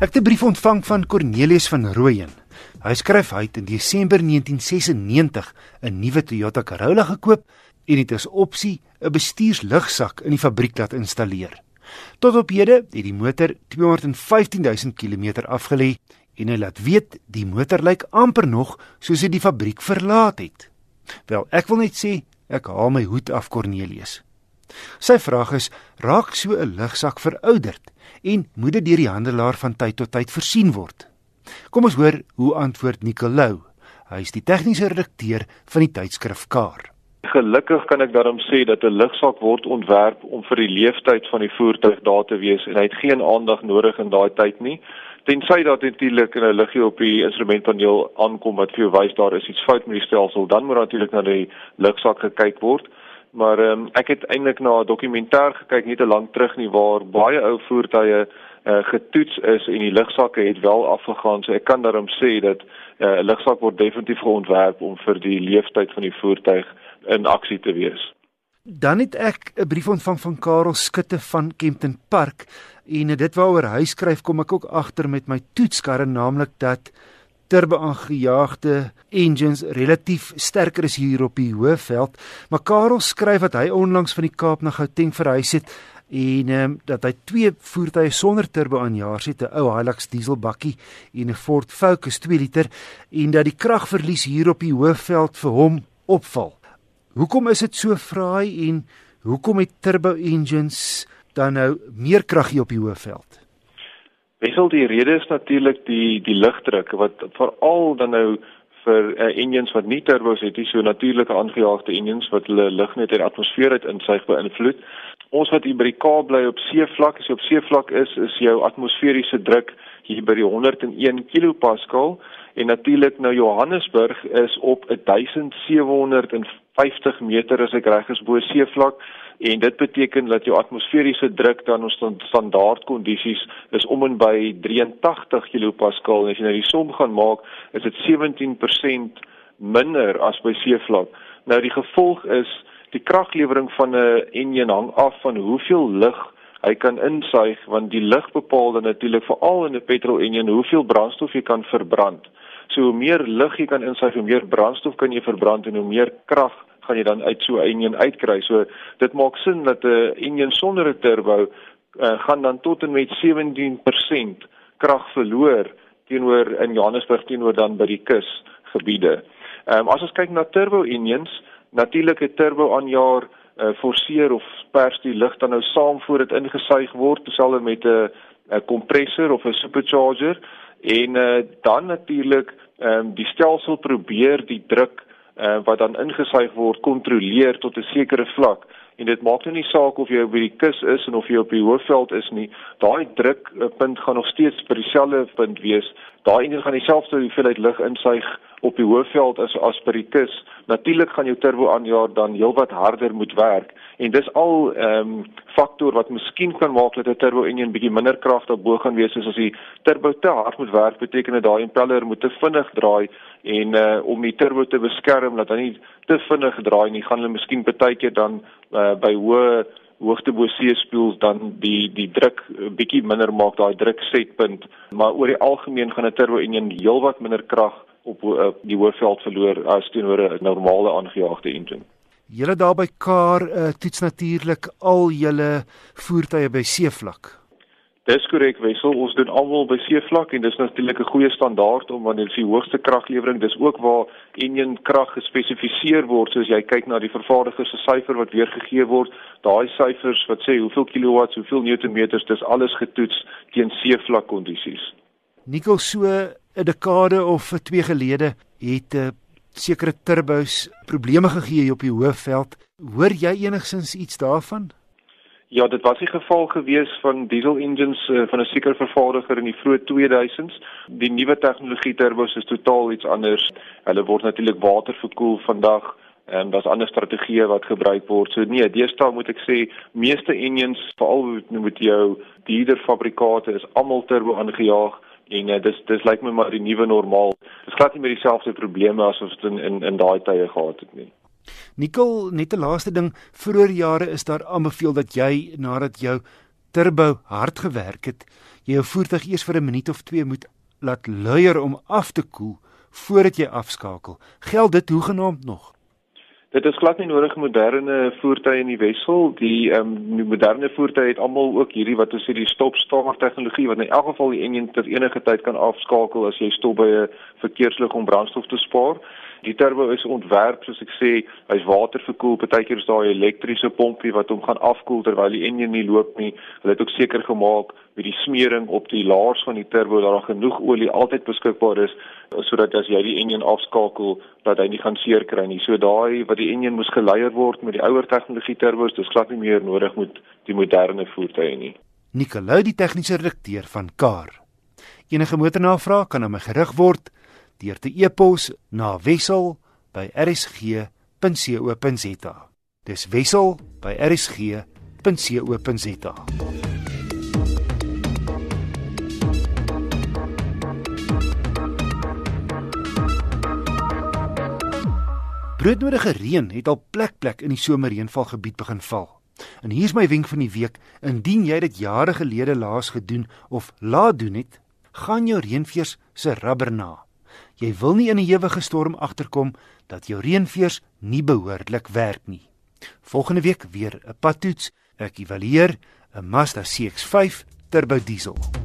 Ek het 'n brief ontvang van Cornelius van Rooyen. Hy skryf hy het in Desember 1996 'n nuwe Toyota Corolla gekoop en dit is opsie 'n bestuurslugsak in die fabriek laat installeer. Tot op hede het die motor 215 000 km afgelê en hy laat weet die motor lyk amper nog soos hy die fabriek verlaat het. Wel, ek wil net sê ek haal my hoed af Cornelius. Sy vraag is: raak so 'n lugsak verouderd en moet dit deur die handelaar van tyd tot tyd versien word? Kom ons hoor hoe antwoord Nicolou. Hy is die tegniese redakteur van die tydskrif Kar. Gelukkig kan ek daarom sê dat 'n lugsak word ontwerp om vir die leeftyd van die voertuig daar te wees en hy het geen aandag nodig in daai tyd nie. Tensy dat natuurlik 'n liggie op die instrumentpaneel aankom wat vir jou wys daar is iets fout met die stelsel, dan moet natuurlik na die lugsak gekyk word. Maar ehm um, ek het eintlik na 'n dokumentêr gekyk nie te lank terug nie waar baie ou voertuie uh, getoets is en die lugsakke het wel afgegaan. So ek kan daarom sê dat eh, 'n uh, lugsak word definitief geontwerp om vir die leeftyd van die voertuig in aksie te wees. Dan het ek 'n brief ontvang van Karel Skutte van Kempton Park en dit waaroor hy skryf kom ek ook agter met my toetskarre naamlik dat turbo-aangejaagde engines relatief sterker is hier op die Hoëveld, maar Karel skryf dat hy onlangs van die Kaap na Gauteng verhuis het en um, dat hy twee voertuie sonder turbo-aanjaers het, 'n ou Hilux dieselbakkie en 'n Ford Focus 2 liter en dat die kragverlies hier op die Hoëveld vir hom opval. Hoekom is dit so fraai en hoekom het turbo engines dan nou meer krag hier op die Hoëveld? Wissel die rede is natuurlik die die lugdruk wat veral dan nou vir uh, engines wat nie turbos het nie, so natuurlike aangejaagde engines wat hulle lug net in die atmosfeer uit insuig beïnvloed. Ons wat hier by die Kaap bly op seevlak, as jy op seevlak is, is jou atmosferiese druk hier by die 101 kilopascal en natuurlik nou Johannesburg is op 1750 meter as ek reg is bo seevlak en dit beteken dat jou atmosferiese druk dan ons standaard kondisies is om en by 83 kilopascal en as jy nou die som gaan maak is dit 17% minder as by seevlak. Nou die gevolg is die kraglewering van 'n enjin hang af van hoeveel lug hy kan insuig want die lug bepaal dan natuurlik veral in 'n petrol enjin hoeveel brandstof jy kan verbrand. So hoe meer lug jy kan insuig, hoe meer brandstof kan jy verbrand en hoe meer krag gaan jy dan uit so 'n enjin uitkry. So dit maak sin dat 'n enjin sonder 'n turbo uh, gaan dan tot en met 17% krag verloor teenoor in Johannesburg teenoor dan by die kusgebiede. Ehm um, as ons kyk na turbo enjins, natuurlike turbo aanjaar uh, forceer of pers die lug dan nou saam voor dit ingesuig word, dieselfde met 'n 'n kompressor of 'n supercharger en uh, dan natuurlik ehm um, die stelsel probeer die druk uh, wat dan ingesuig word kontroleer tot 'n sekere vlak en dit maak nou nie saak of jy by die kus is en of jy op die hoofveld is nie. Daai drukpunt gaan nog steeds by dieselfde punt wees. Daai een gaan dieselfde hoeveelheid lug insuig op die hoofveld as as by die kus. Natuurlik gaan jou turbo aanjaar dan heelwat harder moet werk. En dis al ehm um, faktor wat miskien kan maak dat 'n turbo enjin bietjie minder krag daarbo gaan wees as die turbo te hard moet werk beteken dit daai impeller moet te vinnig draai en uh, om die turbo te beskerm dat hy nie te vinnig draai nie gaan hulle miskien baie keer dan uh, by hoë hoogte bo see spoels dan die die druk bietjie minder maak daai druk setpunt maar oor die algemeen gaan 'n turbo enjin heelwat minder krag op uh, die hoofveld verloor as teenoor 'n normale aangejaagde engine. Julle daar by Kar uh, toets natuurlik al julle voertuie by seevlak. Dis korrek Wessel, ons doen almal by seevlak en dis natuurlik 'n goeie standaard om wanneer jy hoogste kraglewering, dis ook waar enjin krag gespesifiseer word soos jy kyk na die vervaardiger se syfer wat weergegee word, daai syfers wat sê hoeveel kilowatts, hoeveel newtonmeters, dis alles getoets teen seevlak kondisies. Nikkel so 'n dekade of twee gelede het 'n uh, sekere turbos probleme gegee op die hoofveld. Hoor jy enigsins iets daarvan? Ja, dit was die geval gewees van diesel engines uh, van 'n sekere vervaardiger in die vroeë 2000s. Die nuwe tegnologie turbos is totaal iets anders. Hulle word natuurlik waterverkoel vandag en daar's ander strategieë wat gebruik word. So nee, deesdae moet ek sê meeste engines, veral met jou dierder fabrikate is almal turbo aangejaag en uh, dis dis lyk my maar die nuwe normaal. Dis glad nie meer dieselfde probleme as ons in in, in daai tye gehad het nie. Nikkel, net 'n laaste ding, vroeër jare is daar aanbeveel dat jy nadat jou turbo hard gewerk het, jy jou voertuig eers vir 'n minuut of 2 moet laat luier om af te koel voordat jy afskakel. Geld dit hoegenaamd nog? Dit is glad nie nodig moderne voertuie in die wissel. Die ehm um, die moderne voertuie het almal ook hierdie wat ons sê die stop-start tegnologie wat in elk geval die enjin ter enige tyd kan afskakel as jy stop by 'n verkeerslig om brandstof te spaar. Die turbo is ontwerp soos ek sê, hy's waterverkoel. Partykeer is daar 'n elektriese pompie wat hom gaan afkoel terwyl die enjin nie loop nie. Hulle het ook seker gemaak met die smering op die laars van die turbo dat daar genoeg olie altyd beskikbaar is sodat as jy die enjin afskakel dat hy nie gaan seer kry nie. So daai wat die enjin moes geleier word met die ouer tegnologie turbos, dis glad nie meer nodig met die moderne voertuie nie. Nicolou die tegniese redakteur van Car. Enige motornavraag kan aan my gerig word deur te e-pos na wissel@rsg.co.za. Dis wissel@rsg.co.za. Broodnodige reën het al plek plek in die somerreënvalgebied begin val. En hier's my wenk van die week: indien jy dit jare gelede laas gedoen of laat doen het, gaan jou reënveers se rubber na. Jy wil nie in 'n ewige storm agterkom dat jou reënveers nie behoorlik werk nie. Volgende week weer 'n padtoets. Ek evalueer 'n Mazda CX-5 turbo diesel.